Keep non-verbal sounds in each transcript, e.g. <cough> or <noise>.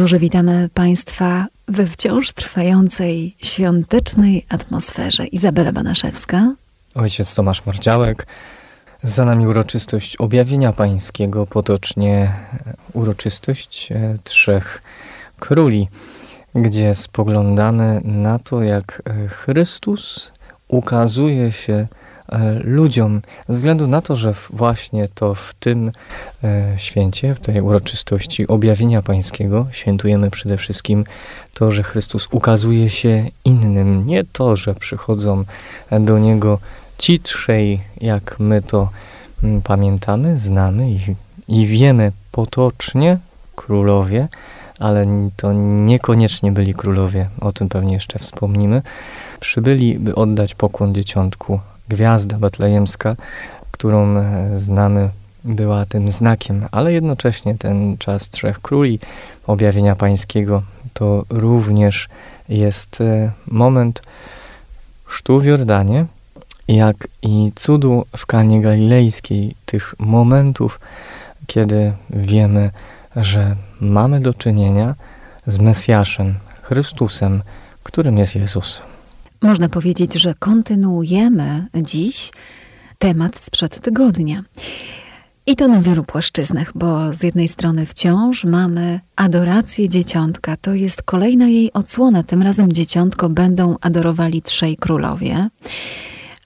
Boże, witamy Państwa we wciąż trwającej świątecznej atmosferze. Izabela Banaszewska. Ojciec Tomasz Mordziałek. Za nami uroczystość objawienia pańskiego, potocznie uroczystość e, trzech króli, gdzie spoglądamy na to, jak e, Chrystus ukazuje się ludziom, ze względu na to, że właśnie to w tym e, święcie, w tej uroczystości objawienia Pańskiego świętujemy przede wszystkim to, że Chrystus ukazuje się innym, nie to, że przychodzą do Niego ci trzej, jak my to mm, pamiętamy, znamy i, i wiemy potocznie, królowie, ale to niekoniecznie byli królowie, o tym pewnie jeszcze wspomnimy, przybyli, by oddać pokłon dzieciątku, gwiazda betlejemska, którą e, znamy, była tym znakiem, ale jednocześnie ten czas trzech króli, objawienia pańskiego, to również jest e, moment sztu w Jordanie, jak i cudu w Kanie Galilejskiej, tych momentów, kiedy wiemy, że mamy do czynienia z Mesjaszem, Chrystusem, którym jest Jezus. Można powiedzieć, że kontynuujemy dziś temat sprzed tygodnia. I to na wielu płaszczyznach, bo z jednej strony wciąż mamy adorację dzieciątka, to jest kolejna jej odsłona. Tym razem dzieciątko będą adorowali trzej królowie.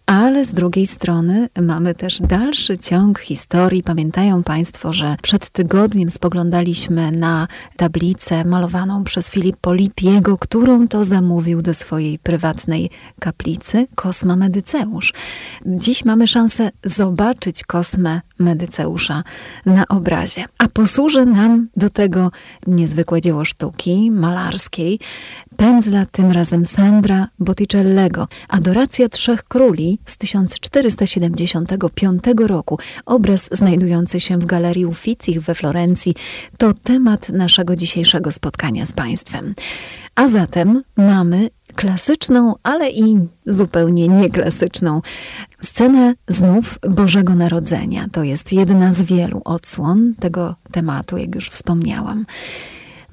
Ale z drugiej strony mamy też dalszy ciąg historii. Pamiętają Państwo, że przed tygodniem spoglądaliśmy na tablicę malowaną przez Filippo Lipiego, którą to zamówił do swojej prywatnej kaplicy Kosma Medyceusz. Dziś mamy szansę zobaczyć Kosmę Medyceusza na obrazie. A posłuży nam do tego niezwykłe dzieło sztuki malarskiej, pędzla tym razem Sandra Botticellego, Adoracja Trzech Króli z 1475 roku. Obraz znajdujący się w Galerii Uffizi we Florencji to temat naszego dzisiejszego spotkania z Państwem. A zatem mamy klasyczną, ale i zupełnie nieklasyczną scenę znów Bożego Narodzenia. To jest jedna z wielu odsłon tego tematu, jak już wspomniałam.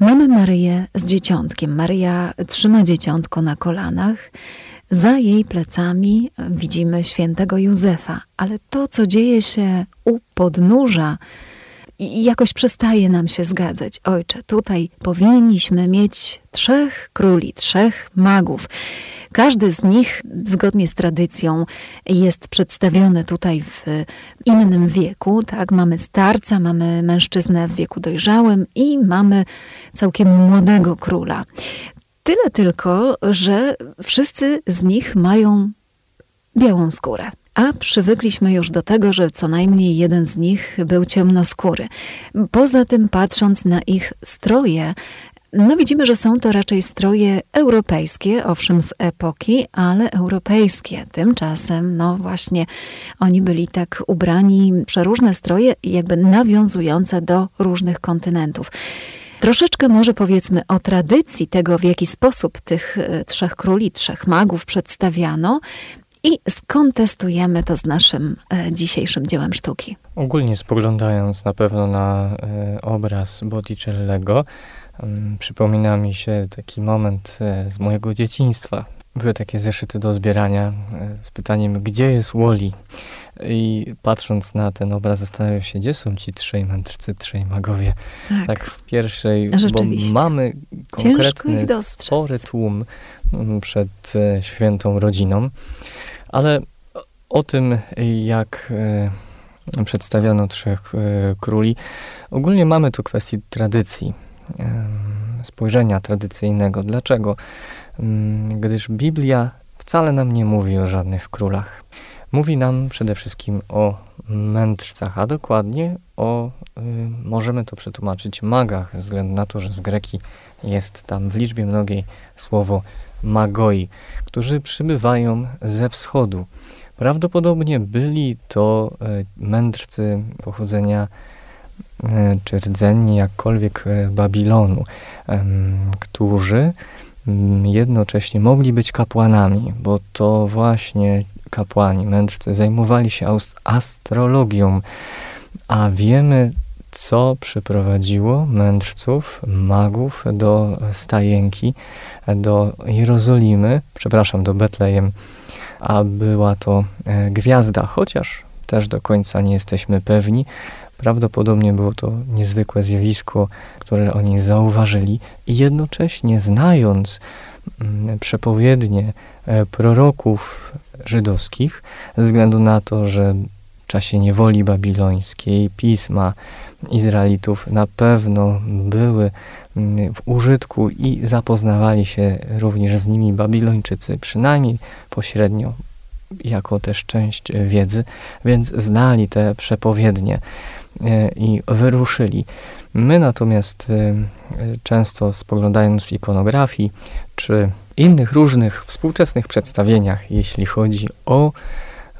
Mamy Maryję z dzieciątkiem. Maryja trzyma dzieciątko na kolanach. Za jej plecami widzimy świętego Józefa, ale to, co dzieje się u podnóża, jakoś przestaje nam się zgadzać. Ojcze, tutaj powinniśmy mieć trzech króli, trzech magów. Każdy z nich, zgodnie z tradycją, jest przedstawiony tutaj w innym wieku. Tak? Mamy starca, mamy mężczyznę w wieku dojrzałym i mamy całkiem młodego króla. Tyle tylko, że wszyscy z nich mają białą skórę. A przywykliśmy już do tego, że co najmniej jeden z nich był ciemnoskóry. Poza tym, patrząc na ich stroje, no widzimy, że są to raczej stroje europejskie, owszem z epoki, ale europejskie. Tymczasem, no właśnie, oni byli tak ubrani, przeróżne stroje, jakby nawiązujące do różnych kontynentów. Troszeczkę może powiedzmy o tradycji tego, w jaki sposób tych e, trzech króli, trzech magów przedstawiano i skontestujemy to z naszym e, dzisiejszym dziełem sztuki. Ogólnie spoglądając na pewno na e, obraz Botticellego, Przypomina mi się taki moment e, z mojego dzieciństwa. Były takie zeszyty do zbierania z pytaniem, gdzie jest Woli? I patrząc na ten obraz, zastanawiam się, gdzie są ci trzej mędrcy, trzej magowie. Tak, tak w pierwszej, bo mamy konkretny, spory tłum przed e, świętą rodziną, ale o tym, jak przedstawiano trzech króli, ogólnie mamy tu kwestię tradycji spojrzenia tradycyjnego. Dlaczego? Gdyż Biblia wcale nam nie mówi o żadnych królach. Mówi nam przede wszystkim o mędrcach, a dokładnie o możemy to przetłumaczyć magach, ze względu na to, że z greki jest tam w liczbie mnogiej słowo magoi, którzy przybywają ze wschodu. Prawdopodobnie byli to e, mędrcy pochodzenia e, czy rdzenni jakkolwiek e, Babilonu, którzy mm, jednocześnie mogli być kapłanami, bo to właśnie kapłani, mędrcy zajmowali się astrologią, a wiemy, co przyprowadziło mędrców, magów do stajenki, do Jerozolimy, przepraszam, do Betlejem, a była to e, gwiazda, chociaż też do końca nie jesteśmy pewni. Prawdopodobnie było to niezwykłe zjawisko, które oni zauważyli i jednocześnie znając mm, przepowiednie e, proroków żydowskich, ze względu na to, że w czasie niewoli babilońskiej pisma Izraelitów na pewno były mm, w użytku i zapoznawali się również z nimi Babilończycy, przynajmniej pośrednio, jako też część wiedzy, więc znali te przepowiednie e, i wyruszyli. My natomiast e, często spoglądając w ikonografii czy innych różnych współczesnych przedstawieniach, jeśli chodzi o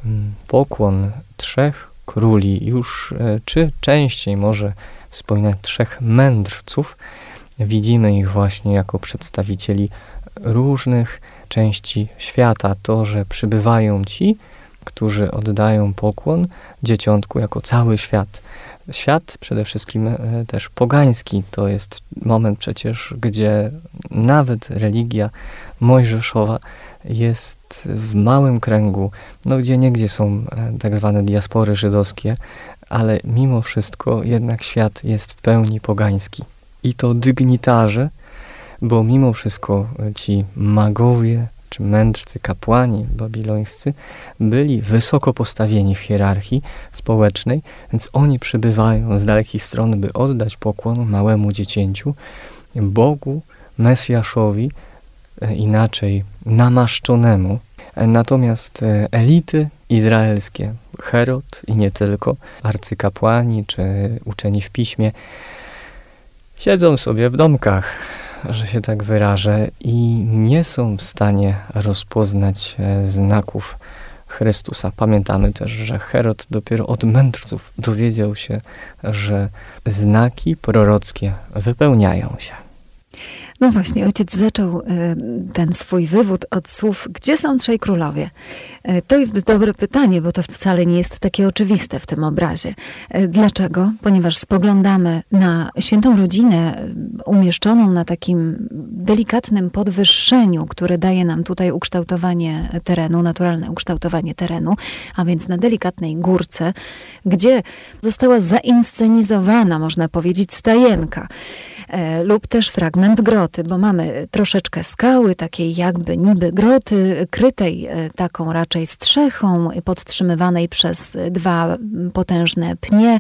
mm, pokłon trzech króli, już e, czy częściej może wspominać trzech mędrców, widzimy ich właśnie jako przedstawicieli różnych części świata. To, że przybywają ci, którzy oddają pokłon dzieciątku jako cały świat. Świat przede wszystkim e, też pogański to jest moment przecież, gdzie nawet religia mojżeszowa jest w małym kręgu, no gdzie niegdzie są e, tak zwane diaspory żydowskie, ale mimo wszystko jednak świat jest w pełni pogański. I to dygnitarze, bo mimo wszystko e, ci magowie czy mędrcy, kapłani babilońscy byli wysoko postawieni w hierarchii społecznej, więc oni przybywają z dalekich stron, by oddać pokłon małemu dziecięciu, Bogu, Mesjaszowi, inaczej namaszczonemu. E, natomiast e, elity izraelskie, Herod i nie tylko, arcykapłani czy uczeni w piśmie, siedzą sobie w domkach, że się tak wyrażę, i nie są w stanie rozpoznać znaków Chrystusa. Pamiętamy też, że Herod dopiero od mędrców dowiedział się, że znaki prorockie wypełniają się. No właśnie, ojciec zaczął e, ten swój wywód od słów, gdzie są trzej królowie? E, to jest dobre pytanie, bo to wcale nie jest takie oczywiste w tym obrazie. E, dlaczego? Ponieważ spoglądamy na świętą rodzinę umieszczoną na takim delikatnym podwyższeniu, które daje nam tutaj ukształtowanie terenu, naturalne ukształtowanie terenu, a więc na delikatnej górce, gdzie została zainscenizowana, można powiedzieć, stajenka lub też fragment groty groty, bo mamy troszeczkę skały, takiej jakby niby groty, krytej e, taką raczej strzechą, podtrzymywanej przez dwa potężne pnie.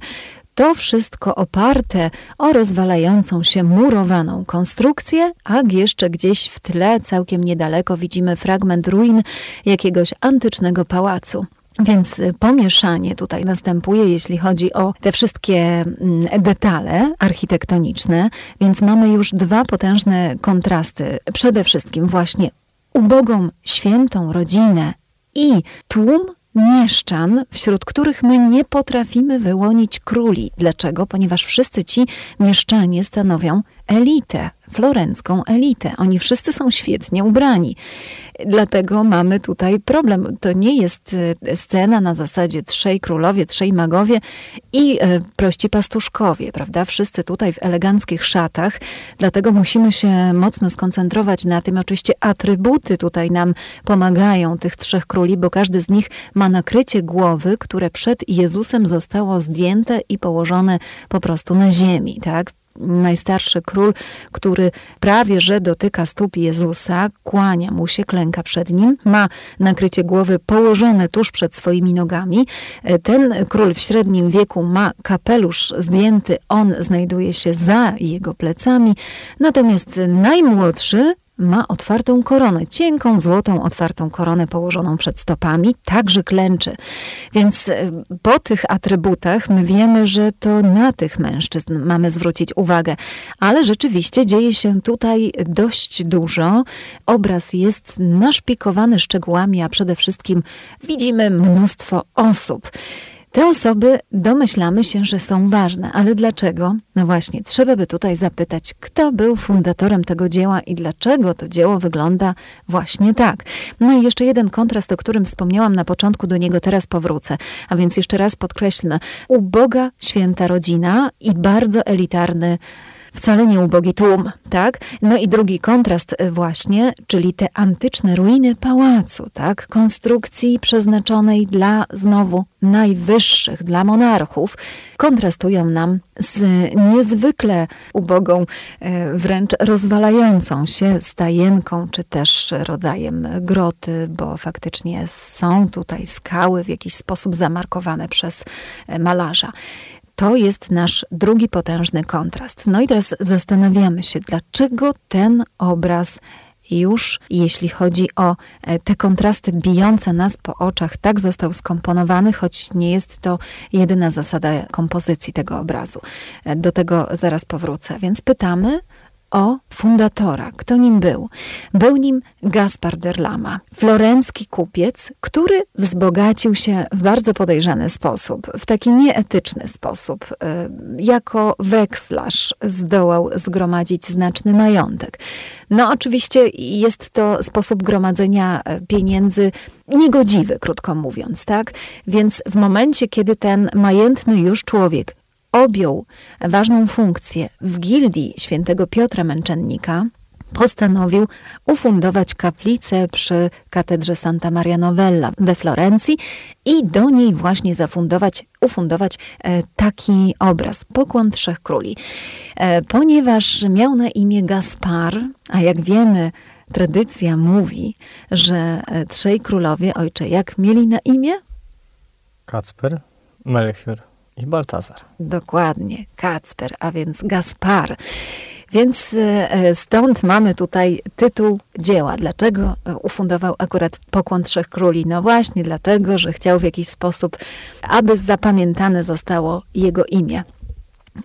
To wszystko oparte o rozwalającą się murowaną konstrukcję, a jeszcze gdzieś w tle, całkiem niedaleko, widzimy fragment ruin jakiegoś antycznego pałacu. Więc y, pomieszanie tutaj następuje, jeśli chodzi o te wszystkie mm, detale architektoniczne, więc mamy już dwa potężne kontrasty. Przede wszystkim właśnie ubogą, świętą rodzinę i tłum mieszczan, wśród których my nie potrafimy wyłonić króli. Dlaczego? Ponieważ wszyscy ci mieszczanie stanowią elitę, florencką elitę. Oni wszyscy są świetnie ubrani. Dlatego mamy tutaj problem. To nie jest e, scena na zasadzie trzej królowie, trzej magowie i e, prości pastuszkowie, prawda? Wszyscy tutaj w eleganckich szatach. Dlatego musimy się mocno skoncentrować na tym. Oczywiście atrybuty tutaj nam pomagają tych trzech króli, bo każdy z nich ma nakrycie głowy, które przed Jezusem zostało zdjęte i położone po prostu na ziemi, tak? Najstarszy król, który prawie że dotyka stóp Jezusa, kłania mu się, klęka przed nim, ma nakrycie głowy położone tuż przed swoimi nogami. Ten król w średnim wieku ma kapelusz zdjęty, on znajduje się za jego plecami, natomiast najmłodszy ma otwartą koronę, cienką, złotą, otwartą koronę położoną przed stopami, także klęczy. Więc e, po tych atrybutach my wiemy, że to na tych mężczyzn mamy zwrócić uwagę. Ale rzeczywiście dzieje się tutaj dość dużo. Obraz jest naszpikowany szczegółami, a przede wszystkim widzimy mnóstwo osób. Te osoby domyślamy się, że są ważne, ale dlaczego? No właśnie, trzeba by tutaj zapytać, kto był fundatorem tego dzieła i dlaczego to dzieło wygląda właśnie tak. No i jeszcze jeden kontrast, o którym wspomniałam na początku, do niego teraz powrócę. A więc jeszcze raz podkreślmy, uboga święta rodzina i bardzo elitarny wcale nie ubogi tłum, tak? No i drugi kontrast e, właśnie, czyli te antyczne ruiny pałacu, tak? Konstrukcji przeznaczonej dla znowu najwyższych, dla monarchów, kontrastują nam z niezwykle ubogą, e, wręcz rozwalającą się stajenką, czy też rodzajem groty, bo faktycznie są tutaj skały w jakiś sposób zamarkowane przez e, malarza. To jest nasz drugi potężny kontrast. No i teraz zastanawiamy się, dlaczego ten obraz już jeśli chodzi o e, te kontrasty bijące nas po oczach, tak został skomponowany, choć nie jest to jedyna zasada kompozycji tego obrazu. E, do tego zaraz powrócę. Więc pytamy, o fundatora. Kto nim był? Był nim Gaspar Derlama, florencki kupiec, który wzbogacił się w bardzo podejrzany sposób, w taki nieetyczny sposób. Y, jako wekslarz zdołał zgromadzić znaczny majątek. No oczywiście jest to sposób gromadzenia e, pieniędzy niegodziwy, krótko mówiąc, tak? Więc w momencie, kiedy ten majętny już człowiek objął ważną funkcję w gildii świętego Piotra Męczennika, postanowił ufundować kaplicę przy katedrze Santa Maria Novella we Florencji i do niej właśnie zafundować, ufundować e, taki obraz, Pokłon Trzech Króli. E, ponieważ miał na imię Gaspar, a jak wiemy, tradycja mówi, że e, trzej królowie, ojcze, jak mieli na imię? Kacper, Melchior i Baltazar. Dokładnie, Kacper, a więc Gaspar. Więc e, stąd mamy tutaj tytuł dzieła. Dlaczego ufundował akurat Pokłon Trzech Króli? No właśnie dlatego, że chciał w jakiś sposób, aby zapamiętane zostało jego imię.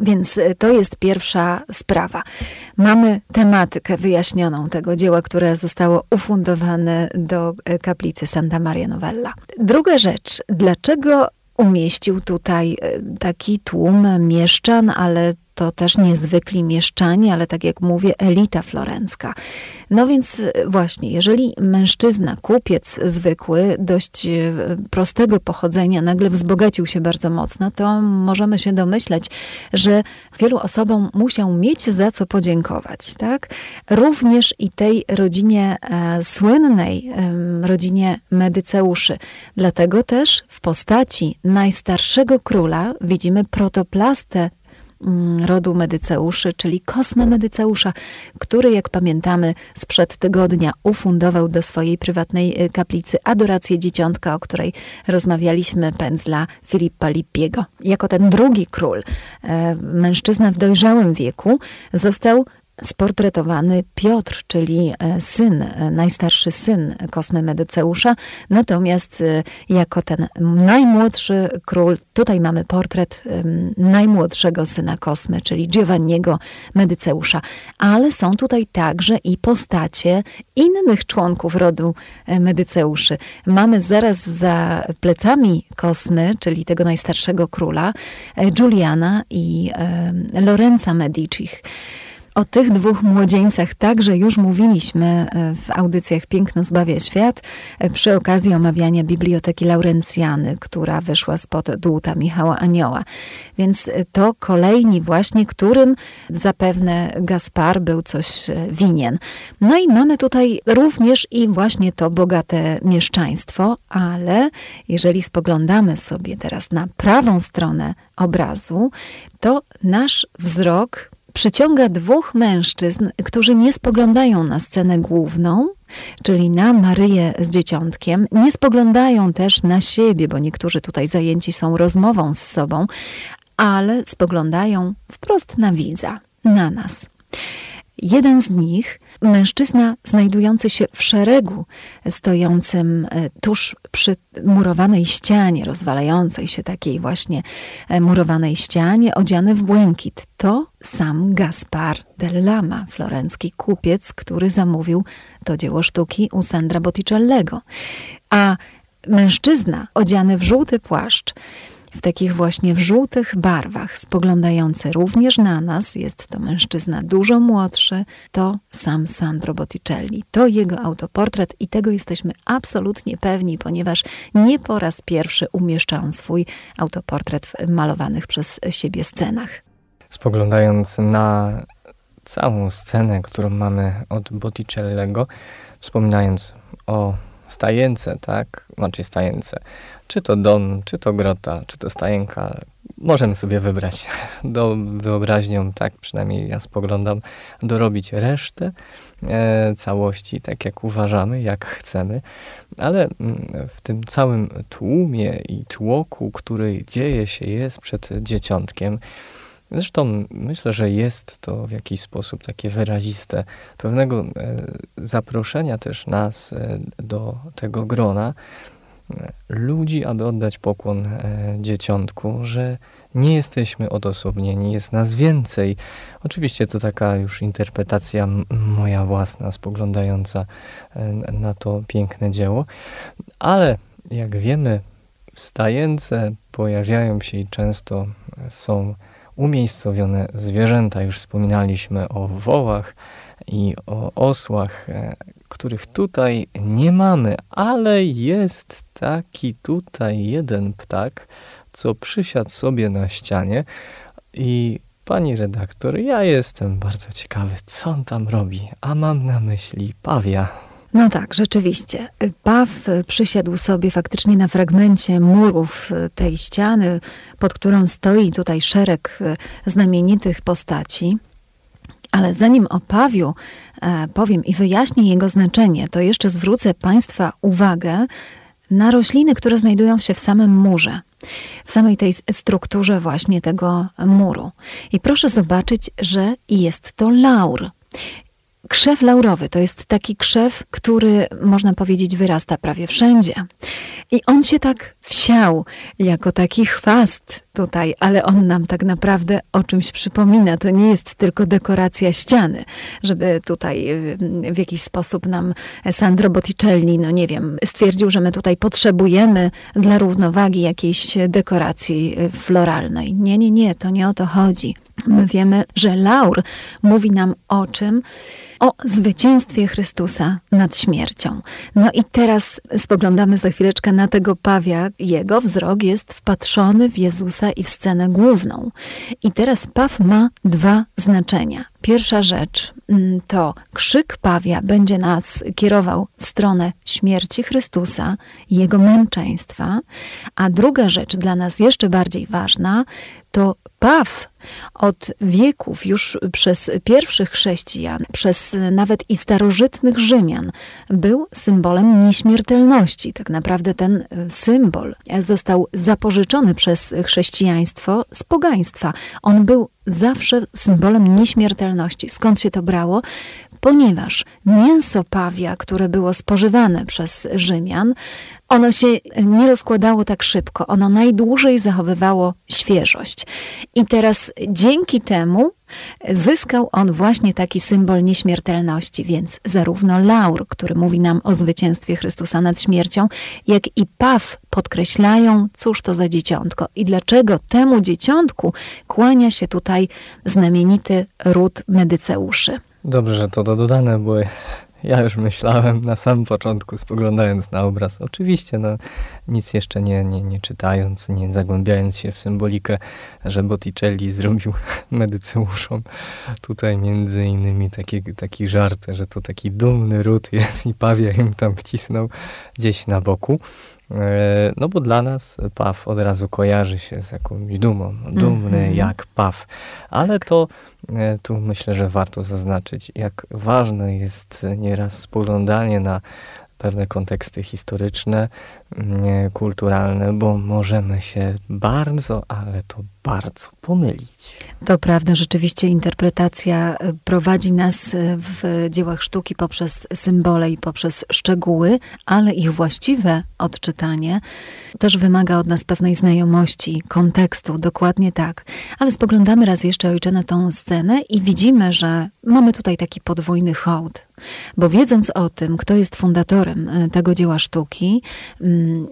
Więc e, to jest pierwsza sprawa. Mamy tematykę wyjaśnioną tego dzieła, które zostało ufundowane do e, kaplicy Santa Maria Novella. Druga rzecz, dlaczego umieścił tutaj e, taki tłum mieszczan, ale to też niezwykli mieszczanie, ale tak jak mówię, elita florencka. No więc e, właśnie, jeżeli mężczyzna, kupiec zwykły, dość e, prostego pochodzenia, nagle wzbogacił się bardzo mocno, to możemy się domyśleć, że wielu osobom musiał mieć za co podziękować. Tak? Również i tej rodzinie e, słynnej, e, rodzinie Medyceuszy. Dlatego też w postaci najstarszego króla widzimy protoplastę rodu Medyceuszy, czyli Kosma Medyceusza, który, jak pamiętamy, sprzed tygodnia ufundował do swojej prywatnej y, kaplicy adorację dzieciątka, o której rozmawialiśmy, pędzla Filipa Lippiego. Jako ten drugi król, e, mężczyzna w dojrzałym wieku, został sportretowany Piotr, czyli e, syn, e, najstarszy syn Kosmy Medyceusza. Natomiast e, jako ten najmłodszy król, tutaj mamy portret najmłodszego syna Kosmy, czyli Giovanniego Medyceusza. Ale są tutaj także i postacie innych członków rodu Medyceuszy. Mamy zaraz za plecami Kosmy, czyli tego najstarszego króla, Giuliana i Lorenza Medicich. O tych dwóch młodzieńcach także już mówiliśmy e, w audycjach Piękno zbawia świat e, przy okazji omawiania Biblioteki Laurencjany, która wyszła spod dłuta Michała Anioła. Więc e, to kolejni właśnie, którym zapewne Gaspar był coś winien. No i mamy tutaj również i właśnie to bogate mieszczaństwo, ale jeżeli spoglądamy sobie teraz na prawą stronę obrazu, to nasz wzrok przyciąga dwóch mężczyzn, którzy nie spoglądają na scenę główną, czyli na Maryję z dzieciątkiem, nie spoglądają też na siebie, bo niektórzy tutaj zajęci są rozmową z sobą, ale spoglądają wprost na widza, na nas. Jeden z nich, mężczyzna znajdujący się w szeregu, stojącym e, tuż przy murowanej ścianie, rozwalającej się takiej właśnie e, murowanej ścianie, odziany w błękit, to sam Gaspar del Lama, florencki kupiec, który zamówił to dzieło sztuki u Sandra Botticellego. A mężczyzna odziany w żółty płaszcz, w takich właśnie w żółtych barwach, spoglądający również na nas, jest to mężczyzna dużo młodszy, to sam Sandro Botticelli. To jego autoportret i tego jesteśmy absolutnie pewni, ponieważ nie po raz pierwszy umieszcza on swój autoportret w malowanych przez siebie scenach. Spoglądając na całą scenę, którą mamy od Botticellego, wspominając o stajence, tak? Znaczy stajence. Czy to dom, czy to grota, czy to stajenka. Możemy sobie wybrać. <laughs> Do wyobraźnią, tak przynajmniej ja spoglądam, dorobić resztę e, całości, tak jak uważamy, jak chcemy, ale mm, w tym całym tłumie i tłoku, który dzieje się, jest przed dzieciątkiem, Zresztą myślę, że jest to w jakiś sposób takie wyraziste pewnego e, zaproszenia też nas e, do tego grona ludzi, aby oddać pokłon dzieciątku, że nie jesteśmy odosobnieni, jest nas więcej. Oczywiście to taka już interpretacja moja własna, spoglądająca na to piękne dzieło, ale jak wiemy, stajence pojawiają się i często są umiejscowione zwierzęta. Już wspominaliśmy o wołach i o osłach, e, których tutaj nie mamy, ale jest taki tutaj jeden ptak, co przysiadł sobie na ścianie i Pani redaktor, ja jestem bardzo ciekawy, co on tam robi, a mam na myśli pawia. No tak, rzeczywiście. Paw przysiadł sobie faktycznie na fragmencie murów tej ściany, pod którą stoi tutaj szereg e, znamienitych postaci. Ale zanim o pawiu e, powiem i wyjaśnię jego znaczenie, to jeszcze zwrócę Państwa uwagę na rośliny, które znajdują się w samym murze, w samej tej strukturze właśnie tego muru. I proszę zobaczyć, że jest to laur. Krzew laurowy to jest taki krzew, który można powiedzieć wyrasta prawie wszędzie. I on się tak wsiał jako taki chwast tutaj, ale on nam tak naprawdę o czymś przypomina. To nie jest tylko dekoracja ściany, żeby tutaj y, w jakiś sposób nam Sandro Botticelli, no nie wiem, stwierdził, że my tutaj potrzebujemy dla równowagi jakiejś dekoracji y, floralnej. Nie, nie, nie, to nie o to chodzi. My wiemy, że laur mówi nam o czym? O zwycięstwie Chrystusa nad śmiercią. No i teraz spoglądamy za chwileczkę na tego pawia. Jego wzrok jest wpatrzony w Jezusa i w scenę główną. I teraz paw ma dwa znaczenia. Pierwsza rzecz mm, to krzyk pawia będzie nas kierował w stronę śmierci Chrystusa jego męczeństwa, a druga rzecz dla nas jeszcze bardziej ważna to paw od wieków już przez pierwszych chrześcijan, przez nawet i starożytnych Rzymian był symbolem nieśmiertelności. Tak naprawdę ten symbol został zapożyczony przez chrześcijaństwo z pogaństwa. On był zawsze symbolem nieśmiertelności. Skąd się to brało? Ponieważ mięso pawia, które było spożywane przez Rzymian, ono się nie rozkładało tak szybko, ono najdłużej zachowywało świeżość. I teraz dzięki temu zyskał on właśnie taki symbol nieśmiertelności, więc zarówno laur, który mówi nam o zwycięstwie Chrystusa nad śmiercią, jak i paw podkreślają, cóż to za dzieciątko i dlaczego temu dzieciątku kłania się tutaj znamienity ród Medyceuszy. Dobrze, że to dodane, bo ja już myślałem na samym początku, spoglądając na obraz. Oczywiście, no, nic jeszcze nie, nie, nie czytając, nie zagłębiając się w symbolikę, że Botticelli zrobił <laughs> medyceuszom tutaj między innymi taki, taki żart, że to taki dumny ród jest i pawia im tam wcisnął gdzieś na boku. E, no bo dla nas paw od razu kojarzy się z jakąś dumą. Dumny mm -hmm. jak paw. Ale to e, tu myślę, że warto zaznaczyć, jak ważne jest nieraz spoglądanie na pewne konteksty historyczne, kulturalne, bo możemy się bardzo, ale to bardzo pomylić. To prawda, rzeczywiście interpretacja e, prowadzi nas e, w dziełach sztuki poprzez symbole i poprzez szczegóły, ale ich właściwe odczytanie też wymaga od nas pewnej znajomości, kontekstu, dokładnie tak. Ale spoglądamy raz jeszcze, ojcze, na tą scenę i widzimy, że mamy tutaj taki podwójny hołd. Bo wiedząc o tym, kto jest fundatorem e, tego dzieła sztuki,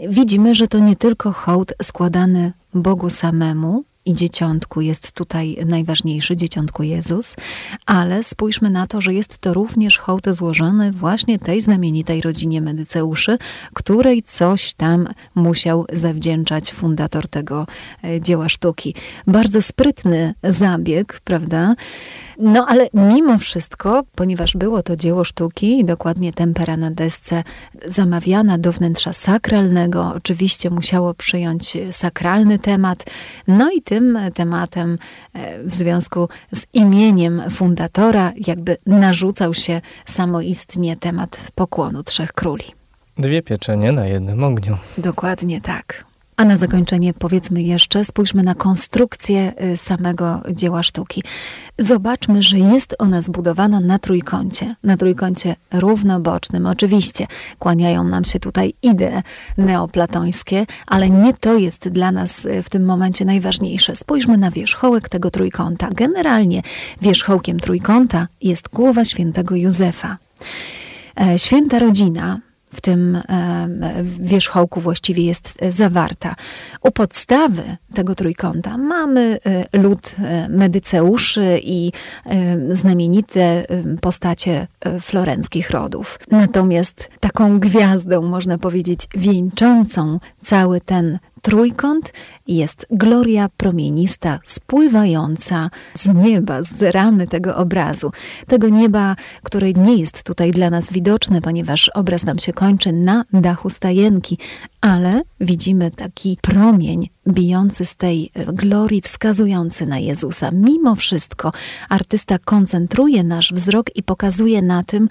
widzimy, że to nie tylko hołd składany Bogu samemu, i dzieciątku jest tutaj najważniejszy, dzieciątku Jezus, ale spójrzmy na to, że jest to również hołd złożony właśnie tej znamienitej rodzinie Medyceuszy, której coś tam musiał zawdzięczać fundator tego e, dzieła sztuki. Bardzo sprytny zabieg, prawda? No ale mimo wszystko, ponieważ było to dzieło sztuki, dokładnie tempera na desce zamawiana do wnętrza sakralnego, oczywiście musiało przyjąć sakralny temat. No i tym tematem e, w związku z imieniem fundatora jakby narzucał się samoistnie temat pokłonu Trzech Króli. Dwie pieczenie na jednym ogniu. Dokładnie tak. A na zakończenie powiedzmy jeszcze, spójrzmy na konstrukcję y, samego dzieła sztuki. Zobaczmy, że jest ona zbudowana na trójkącie, na trójkącie równobocznym. Oczywiście kłaniają nam się tutaj idee neoplatońskie, ale nie to jest dla nas y, w tym momencie najważniejsze. Spójrzmy na wierzchołek tego trójkąta. Generalnie wierzchołkiem trójkąta jest głowa świętego Józefa. E, święta rodzina, w tym wierzchołku właściwie jest e, zawarta. U podstawy tego trójkąta mamy e, lud e, medyceuszy i znamienite postacie florenckich rodów. Natomiast taką gwiazdą, można powiedzieć, wieńczącą cały ten trójkąt jest gloria promienista spływająca z nieba, z ramy tego obrazu. Tego nieba, które nie jest tutaj dla nas widoczne, ponieważ obraz nam się kończy na dachu stajenki, ale widzimy taki promień bijący z tej glorii, wskazujący na Jezusa. Mimo wszystko artysta koncentruje nasz wzrok i pokazuje na tym,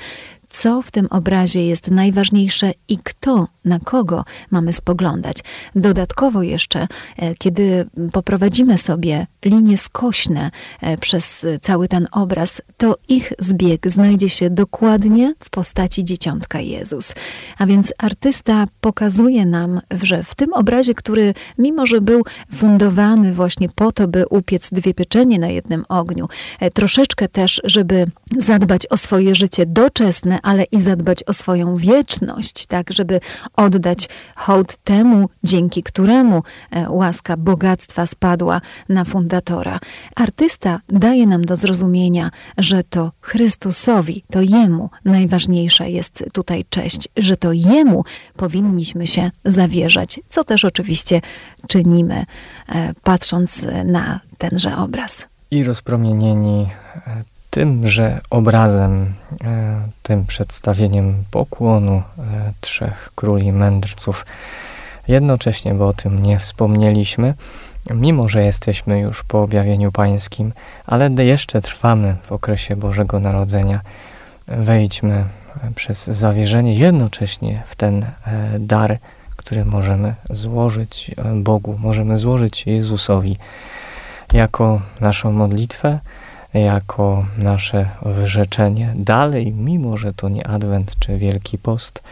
co w tym obrazie jest najważniejsze i kto, na kogo mamy spoglądać. Dodatkowo jeszcze, e, kiedy poprowadzimy sobie linie skośne e, przez cały ten obraz, to ich zbieg znajdzie się dokładnie w postaci dzieciątka Jezus. A więc artysta pokazuje nam, że w tym obrazie, który mimo, że był fundowany właśnie po to, by upiec dwie pieczenie na jednym ogniu, e, troszeczkę też, żeby zadbać o swoje życie doczesne, ale i zadbać o swoją wieczność, tak, żeby oddać hołd temu, dzięki któremu e, łaska bogactwa spadła na fundatora. Artysta daje nam do zrozumienia, że to Chrystusowi, to Jemu najważniejsza jest tutaj cześć, że to Jemu powinniśmy się zawierzać, co też oczywiście czynimy, e, patrząc na tenże obraz. I rozpromienieni e, tymże obrazem, e, tym przedstawieniem pokłonu e, trzech króli mędrców. Jednocześnie, bo o tym nie wspomnieliśmy, mimo że jesteśmy już po objawieniu pańskim, ale jeszcze trwamy w okresie Bożego Narodzenia, wejdźmy przez zawierzenie jednocześnie w ten e, dar, który możemy złożyć Bogu, możemy złożyć Jezusowi jako naszą modlitwę, jako nasze wyrzeczenie dalej, mimo że to nie Adwent czy Wielki Post,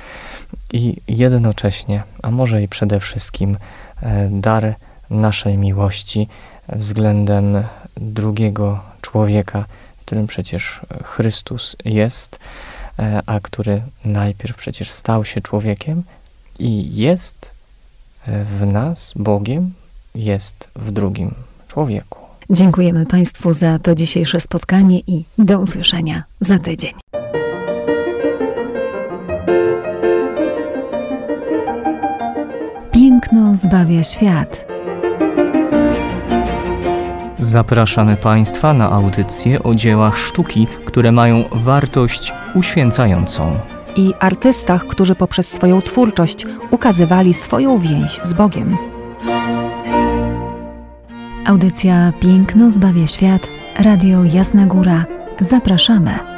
i jednocześnie, a może i przede wszystkim, e, dar naszej miłości względem drugiego człowieka, którym przecież Chrystus jest, e, a który najpierw przecież stał się człowiekiem i jest e, w nas Bogiem, jest w drugim człowieku. Dziękujemy Państwu za to dzisiejsze spotkanie i do usłyszenia za tydzień. Piękno zbawia świat. Zapraszamy Państwa na audycje o dziełach sztuki, które mają wartość uświęcającą. I artystach, którzy poprzez swoją twórczość ukazywali swoją więź z Bogiem. Audycja Piękno zbawia świat. Radio Jasna Góra. Zapraszamy.